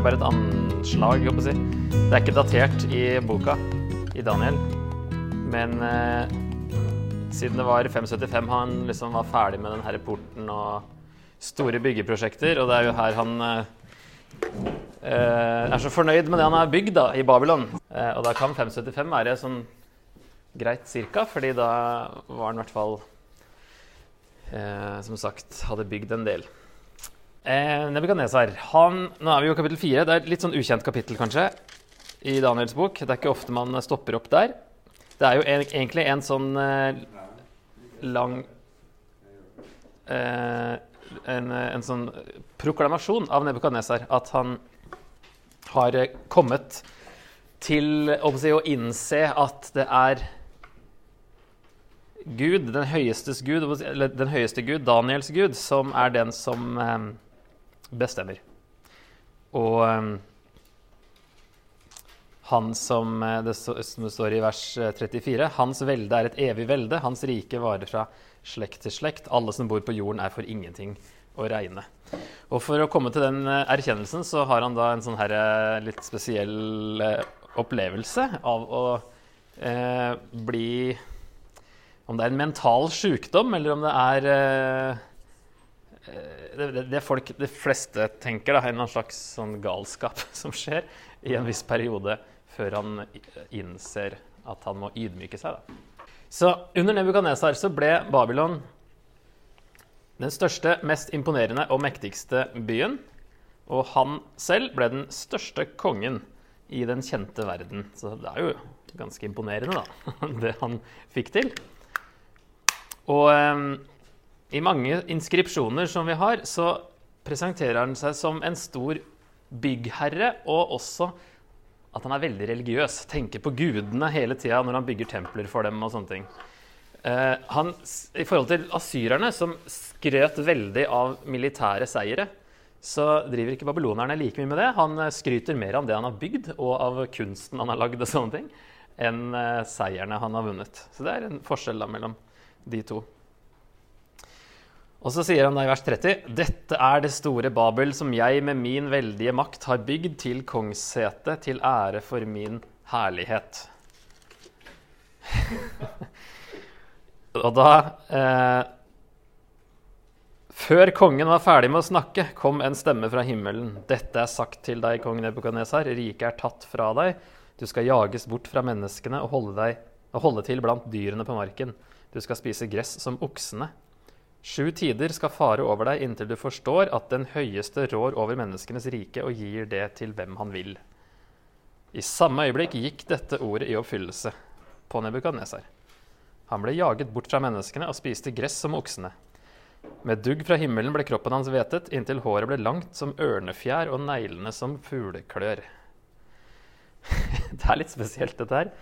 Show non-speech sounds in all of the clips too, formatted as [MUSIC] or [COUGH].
Er bare et anslag, jeg si. Det er ikke datert i boka i Daniel. Men eh, siden det var 575 han liksom var ferdig med denne porten og store byggeprosjekter, og det er jo her han eh, er så fornøyd med det han har bygd da, i Babylon. Eh, og da kan 575 være sånn greit cirka, fordi da var han i hvert fall eh, som sagt hadde bygd en del. Eh, Nebukadnesar Nå er vi jo i kapittel fire. Det er et litt sånn ukjent kapittel, kanskje, i Daniels bok. Det er ikke ofte man stopper opp der. Det er jo en, egentlig en sånn eh, lang eh, en, en, sånn proklamasjon av Nebukadnesar at han har kommet til å, si, å innse at det er Gud, den, Gud, den høyeste Gud, Daniels Gud, som er den som eh, bestemmer. Og um, han som eh, det, som det står i vers 34, eh, hans velde er et evig velde, hans rike varer fra slekt til slekt. Alle som bor på jorden, er for ingenting å regne. Og For å komme til den eh, erkjennelsen så har han da en sånn her litt spesiell opplevelse av å eh, bli Om det er en mental sykdom, eller om det er eh, det, det, folk, de fleste tenker, da, en slags sånn galskap [LAUGHS] som skjer i en viss periode før han innser at han må ydmyke seg. Da. Så under Nebukadnesar så ble Babylon den største, mest imponerende og mektigste byen. Og han selv ble den største kongen i den kjente verden. Så det er jo ganske imponerende, da, [LAUGHS] det han fikk til. Og ehm, i mange inskripsjoner som vi har, så presenterer han seg som en stor byggherre, og også at han er veldig religiøs. Tenker på gudene hele tida når han bygger templer for dem. og sånne ting. Eh, han, I forhold til asyrerne, som skrøt veldig av militære seire, så driver ikke babylonerne like mye med det. Han eh, skryter mer av det han har bygd, og av kunsten han har lagd, og sånne ting, enn eh, seierne han har vunnet. Så det er en forskjell da mellom de to. Og så sier han da i vers 30.: Dette er det store Babel som jeg med min veldige makt har bygd til kongssete til ære for min herlighet. [LAUGHS] og da eh, Før kongen var ferdig med å snakke, kom en stemme fra himmelen. Dette er sagt til deg, kong Nebukadnesar. Riket er tatt fra deg. Du skal jages bort fra menneskene og holde, deg, og holde til blant dyrene på marken. Du skal spise gress som oksene. Sju tider skal fare over deg inntil du forstår at den høyeste rår over menneskenes rike og gir det til hvem han vil. I samme øyeblikk gikk dette ordet i oppfyllelse på Nebukadnesar. Han ble jaget bort fra menneskene og spiste gress som oksene. Med dugg fra himmelen ble kroppen hans hvetet, inntil håret ble langt som ørnefjær og neglene som fugleklør. [LAUGHS] det er litt spesielt, dette her.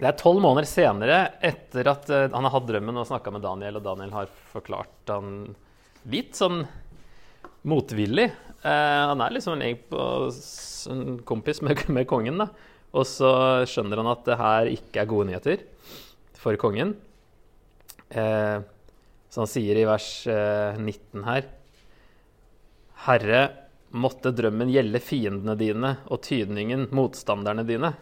Det er tolv måneder senere, etter at uh, han har hatt drømmen og snakka med Daniel, og Daniel har forklart han litt sånn motvillig. Uh, han er liksom en, kompis med, med, kongen, da. Og så skjønner han at det her ikke er gode nyheter for kongen. Eh, så han sier i vers 19 her Herre, måtte drømmen gjelde fiendene dine og tydningen motstanderne dine.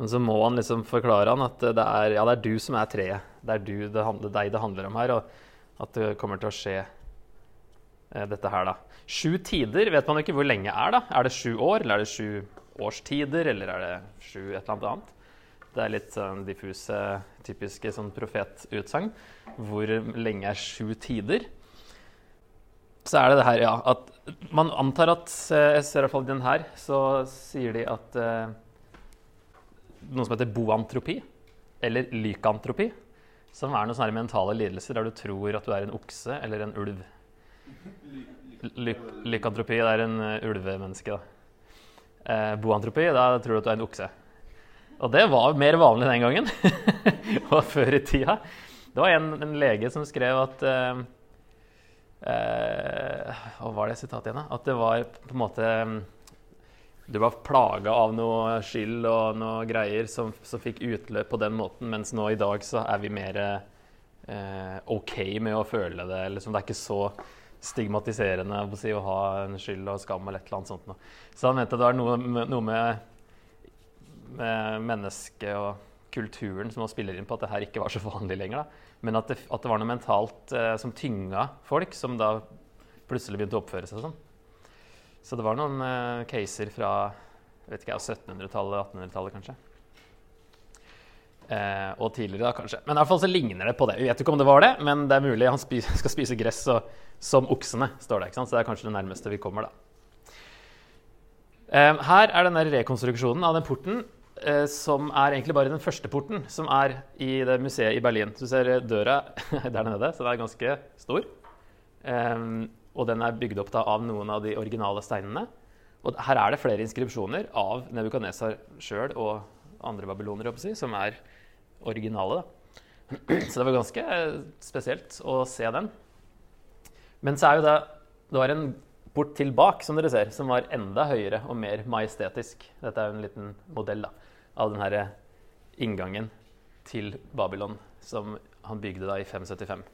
Men så må han liksom forklare han at det er, ja, det er du som er treet. Det er du, det handler, deg det handler om her, og at det kommer til å skje eh, dette her, da. Sju tider vet man jo ikke hvor lenge er, da. Er det sju år, eller er det sju årstider, eller er det sju et eller annet annet? Det er litt sånn diffuse, typiske sånn profetutsagn. Hvor lenge er sju tider? Så er det det her, ja, at man antar at eh, Jeg ser i hvert fall den her, så sier de at eh, noe som heter boantropi, eller lykantropi, som er noen sånne mentale lidelser der du tror at du er en okse eller en ulv. Ly lykantropi det er en uh, ulvemenneske. da. Eh, boantropi, da tror du at du er en okse. Og det var mer vanlig den gangen. [LAUGHS] og før i tida. Det var en, en lege som skrev at eh, eh, Hva var det sitatet igjen, da? At det var på en måte um, du var plaga av noe skyld og noe greier som, som, fikk utløp på den måten, mens nå i dag så er vi mer eh, OK med å føle det. Liksom, det er ikke så stigmatiserende å, si, å ha en skyld og skam eller et eller annet sånt. Noe. Så han mente det var noe, noe med, med mennesket og kulturen som spiller inn på at det her ikke var så vanlig lenger. Da. Men at det, at det var noe mentalt eh, som tynga folk, som da plutselig begynte å oppføre seg sånn. Så det var noen uh, caser fra 1700-tallet, 1800-tallet kanskje. Uh, og tidligere, da, kanskje. Men i hvert fall så ligner det på det. Vi vet ikke om det var det, men det er mulig. Han spi skal spise gress og, som oksene, står det. ikke sant? Så det er kanskje det nærmeste vi kommer, da. Uh, her er den der rekonstruksjonen av den porten, som er egentlig bare den første porten, som er i det museet i Berlin. Du ser døra [LAUGHS] der nede, så den er ganske stor. Og den er bygd opp da, av noen av de originale steinene. Og her er det flere inskripsjoner av Nebukadnesar sjøl og andre babylonere som er originale. Da. [CLEARS THROAT] Så det var ganske spesielt å se den. Men så er jo det Det var en port til bak, som dere ser, som var enda høyere og mer majestetisk. Dette er jo en liten modell da, av denne inngangen til Babylon som han bygde da i 575.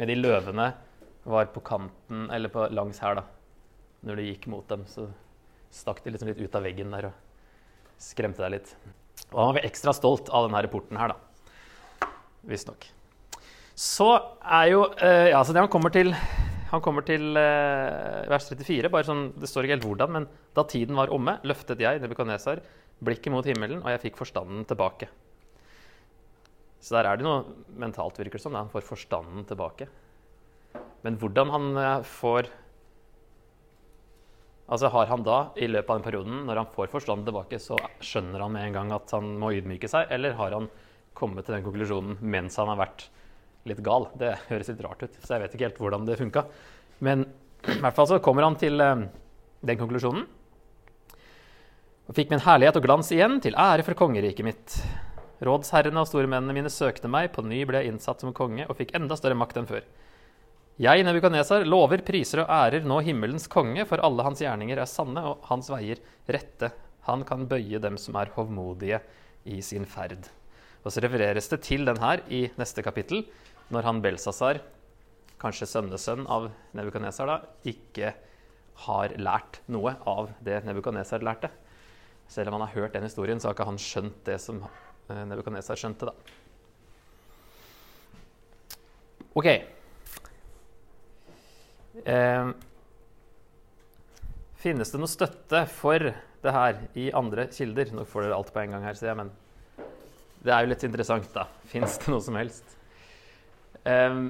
Med de løvene var på kanten, eller på, langs her, da. Når du gikk mot dem, så stakk de liksom litt ut av veggen der og skremte deg litt. Og han var ekstra stolt av denne porten her, da visstnok. Så er jo eh, Ja, så det han kommer til han kommer til eh, vers 34. bare sånn, Det står ikke helt hvordan, men da tiden var omme, løftet jeg Nebukadnesar blikket mot himmelen, og jeg fikk forstanden tilbake. Så der er det noe mentalt, virker det som. Han får forstanden tilbake. Men hvordan han eh, får Altså Har han da, i løpet av den perioden, når han får forstanden tilbake, så skjønner han med en gang at han må ydmyke seg, eller har han kommet til den konklusjonen mens han har vært litt gal. Det høres litt rart ut, så jeg vet ikke helt hvordan det funka. Men i hvert fall så kommer han til eh, den konklusjonen. Og fikk min herlighet og glans igjen, til ære for kongeriket mitt. Rådsherrene og stormennene mine søkte meg, på ny ble jeg innsatt som konge og fikk enda større makt enn før. Jeg, Nebukadnesar, lover, priser og ærer nå himmelens konge, for alle hans gjerninger er sanne og hans veier rette. Han kan bøye dem som er hovmodige i sin ferd. Og så refereres det til den her i neste kapittel, når han Belsasar, kanskje sønnesønn av Nebukadnesar, da, ikke har lært noe av det Nebukadnesar lærte. Selv om han har hørt den historien, så har ikke han skjønt det som eh, Nebukadnesar skjønte. da. Ok. Eh, finnes det noe støtte for det her i andre kilder? Nå får dere alt på en gang her, sier jeg, men det er jo litt interessant, da. Fins det noe som helst? Eh,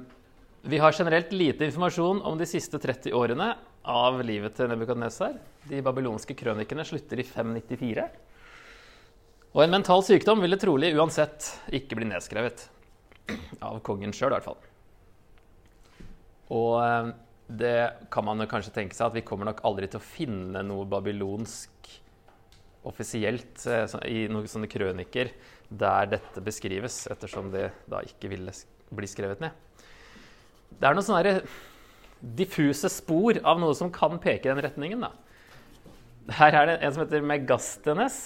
vi har generelt lite informasjon om de siste 30 årene av livet til Nebukadnesar. De babylonske krønikene slutter i 594. Og en mental sykdom ville trolig uansett ikke bli nedskrevet. Av kongen sjøl, i hvert fall. Og ehm, det kan man kanskje tenke seg at vi kommer nok aldri til å finne noe babylonsk offisielt eh, i noen sånne krøniker der dette beskrives, ettersom det da ikke ville bli skrevet ned. Det er noen sånne diffuse spor av noe som kan peke i den retningen. Da. Her er det en som heter Megastenes,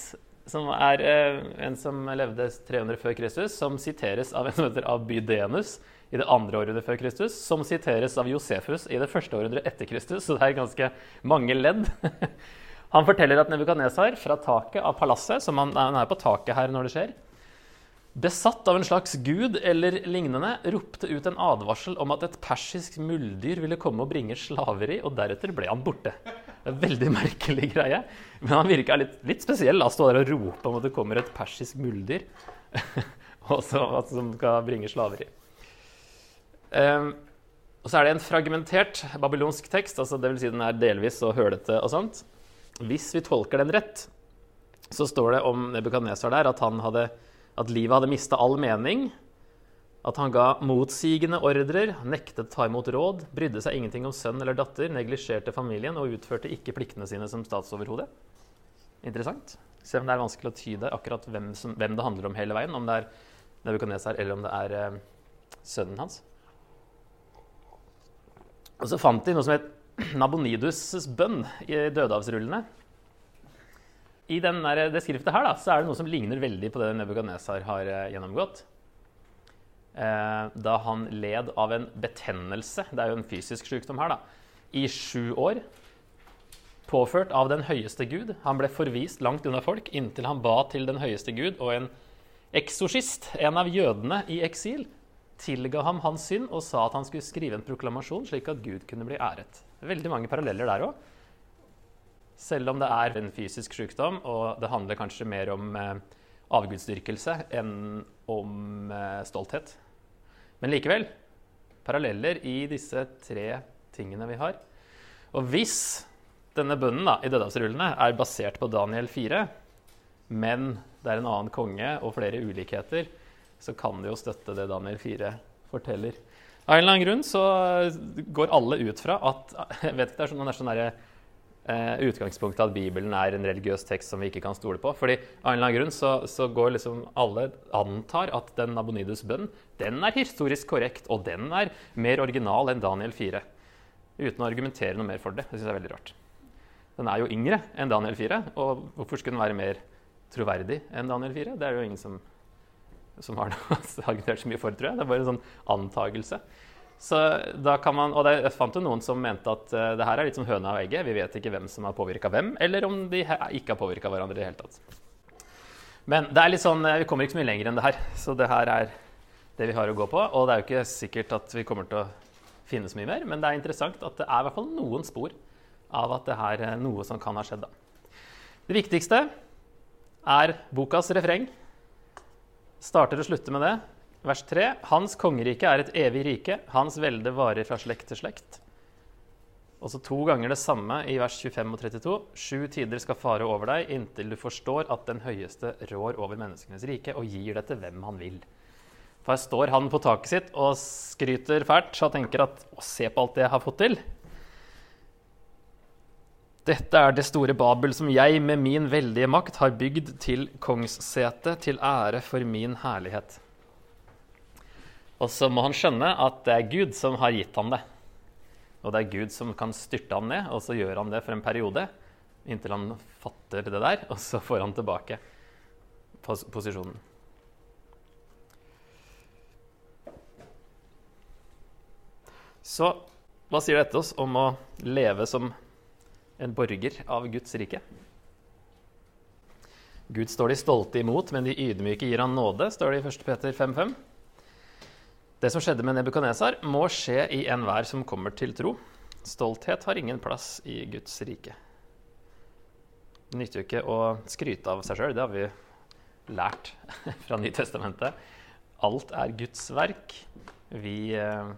som er eh, en som levde 300 før Kristus, som siteres av en som heter Abydenus i det andre århundret før Kristus, som siteres av Josefus i det første århundret etter Kristus. Så det er ganske mange ledd. [LAUGHS] Han forteller at Nebukadnesar fra taket av palasset, som han, han er på taket her når det skjer, besatt av en slags gud eller lignende, ropte ut en advarsel om at et persisk muldyr ville komme og bringe slaveri, og deretter ble han borte. Det er en veldig merkelig greie. Men han virka litt, litt spesiell. Da stå der og rope om at det kommer et persisk muldyr [LAUGHS] som skal bringe slaveri. Um, og så er det en fragmentert babylonsk tekst, altså dvs. Si den er delvis og hølete og sånt. Hvis vi tolker den rett, så står det om Nebukadnesar der at, hadde, at livet hadde mista all mening. At han ga motsigende ordrer, nektet ta imot råd, brydde seg ingenting om sønn eller datter, neglisjerte familien og utførte ikke pliktene sine som statsoverhode. Interessant. Selv om det er vanskelig å tyde akkurat hvem, som, hvem, det handler om hele veien. Om det er Nebukadnesar eller om det er eh, sønnen hans. Og så fant de noe som het Nabonidus' bønn i Dødehavsrullene. I der, det skriftet her da, så er det noe som ligner veldig på det Nebukadnesar har eh, gjennomgått. Eh, da han led av en betennelse Det er jo en fysisk sykdom her, da. i sju år, påført av den høyeste Gud. Han ble forvist langt unna folk inntil han ba til den høyeste Gud, og en eksorsist, en av jødene i eksil, tilga ham hans synd og sa at han skulle skrive en proklamasjon slik at Gud kunne bli æret. Veldig mange paralleller der òg. Selv om det er en fysisk sykdom, og det handler kanskje mer om eh, avgudsdyrkelse enn om eh, stolthet. Men likevel paralleller i disse tre tingene vi har. Og hvis denne bønnen da, i dødehavsrullene er basert på Daniel 4, men det er en annen konge og flere ulikheter, så kan det jo støtte det Daniel 4 forteller. Av en eller annen grunn så går alle ut fra at [LAUGHS] jeg vet ikke, Det er sånn, det er sånn der, eh, utgangspunktet at Bibelen er en religiøs tekst som vi ikke kan stole på. fordi av en eller annen grunn så, så går liksom alle antar at den Nabonidus bønn den er historisk korrekt, og den er mer original enn Daniel 4. Uten å argumentere noe mer for det. Det syns jeg er veldig rart. Den er jo yngre enn Daniel 4, og hvorfor skulle den være mer troverdig enn Daniel 4? Det er jo ingen som, som har [LAUGHS] argumentert så mye for, tror jeg. Det er bare en sånn antagelse. Så da kan man, og Jeg fant jo noen som mente at uh, det her er litt som høna og egget. Vi vet ikke hvem som har påvirka hvem, eller om de ikke har påvirka hverandre i det hele tatt. Men det er litt sånn, eh, vi kommer ikke så mye lenger enn det her. Så det her er det vi har å gå på. Og det er jo ikke sikkert at vi kommer til å finne så mye mer, men det er interessant at det er i hvert fall noen spor av at det her er noe som kan ha skjedd. Da. Det viktigste er bokas refreng. Starter og slutter med det. Vers 3. Hans kongerike er et evig rike. Hans velde varer fra slekt til slekt. Og så to ganger det samme i vers 25 og 32. Sju tider skal fare over deg inntil du forstår at den høyeste rår over menneskenes rike og gir det til hvem han vil. For her står han på taket sitt og skryter fælt og tenker at å, se på alt det jeg har fått til. Dette er det store Babel som jeg med min veldige makt har bygd til kongssete til ære for min herlighet. Og så må han skjønne at det er Gud som har gitt ham det. Og det er Gud som kan styrte ham ned, og så gjør han det for en periode. Inntil han fatter det der, og så får han tilbake pos posisjonen. Så hva sier dette oss om å leve som en borger av Guds rike. Gud står de stolte imot, men de ydmyke gir han nåde, står det i 1. Peter 5,5. Det som skjedde med Nebukadnesar, må skje i enhver som kommer til tro. Stolthet har ingen plass i Guds rike. Det nytter jo ikke å skryte av seg sjøl, det har vi lært [LAUGHS] fra Nytestamentet. Alt er Guds verk. Vi eh,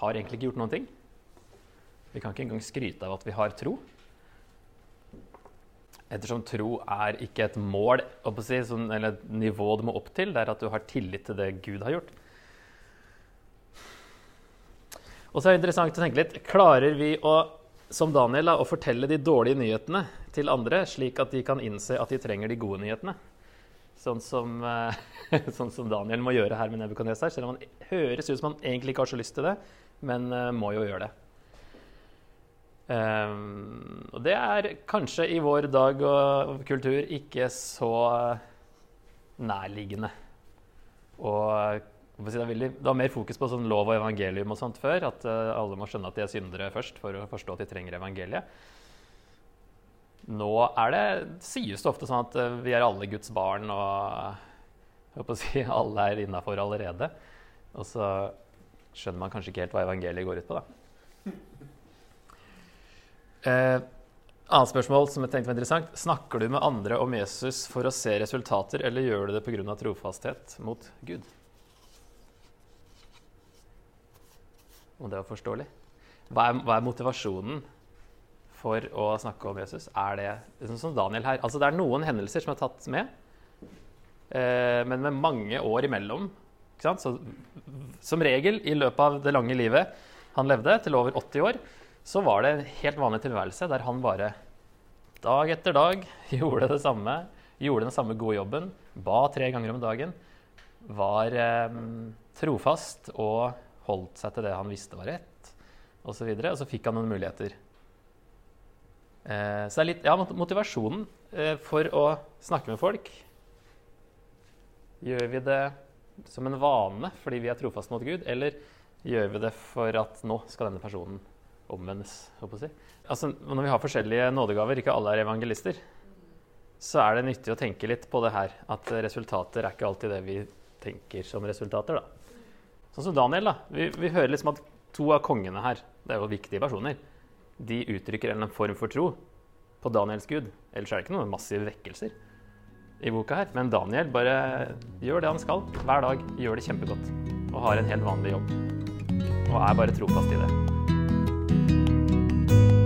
har egentlig ikke gjort noen ting. Vi kan ikke engang skryte av at vi har tro. Ettersom tro er ikke et mål eller et nivå du må opp til, det er at du har tillit til det Gud har gjort. Og så er det interessant å tenke litt Klarer vi å, som Daniel å fortelle de dårlige nyhetene til andre, slik at de kan innse at de trenger de gode nyhetene? Sånn som, eh, [LAUGHS] sånn som Daniel må gjøre her med Nebukadnesar. Selv om han høres ut som han egentlig ikke har så lyst til det, men eh, må jo gjøre det. Um, og det er kanskje i vår dag og kultur ikke så nærliggende. Og det, veldig, det, var mer fokus på sånn lov og evangelium og sånt før. At uh, alle må skjønne at de er syndere først for å forstå at de trenger evangeliet. Nå er det, sies det ofte sånn at uh, vi er alle Guds barn, og uh, si, [LAUGHS] alle er innafor allerede. Og så skjønner man kanskje ikke helt hva evangeliet går ut på. da. Eh, annet spørsmål som jeg tenkte var interessant. Snakker du med andre om Jesus for å se resultater, eller gjør du det pga. trofasthet mot Gud? Om det var forståelig. Hva er, hva er, motivasjonen for å snakke om Jesus? Er det liksom som Daniel her? Altså, det er noen hendelser som er tatt med, eh, men med mange år imellom. Så, som regel i løpet av det lange livet han levde, til over 80 år, så var det en helt vanlig tilværelse der han bare dag etter dag [LAUGHS] gjorde det samme. Gjorde den samme gode jobben. Ba tre ganger om dagen. Var eh, trofast og holdt seg til det han visste var rett, osv. Og, så videre, og så fikk han noen muligheter. Eh, så det er litt Ja, motivasjonen eh, for å snakke med folk Gjør vi det som en vane fordi vi er trofaste mot Gud, eller gjør vi det for at nå skal denne personen omvendes. håper jeg. Altså, når vi har forskjellige nådegaver, ikke alle er evangelister, så er det nyttig å tenke litt på det her. At resultater er ikke alltid det vi tenker som resultater. da. Sånn som Daniel. da. Vi, vi hører liksom at to av kongene her, det er jo viktige personer, de uttrykker en form for tro på Daniels gud. Ellers er det ikke noen massive vekkelser i boka her. Men Daniel bare gjør det han skal hver dag. Gjør det kjempegodt. Og har en helt vanlig jobb. Og er bare trofast i det. thank you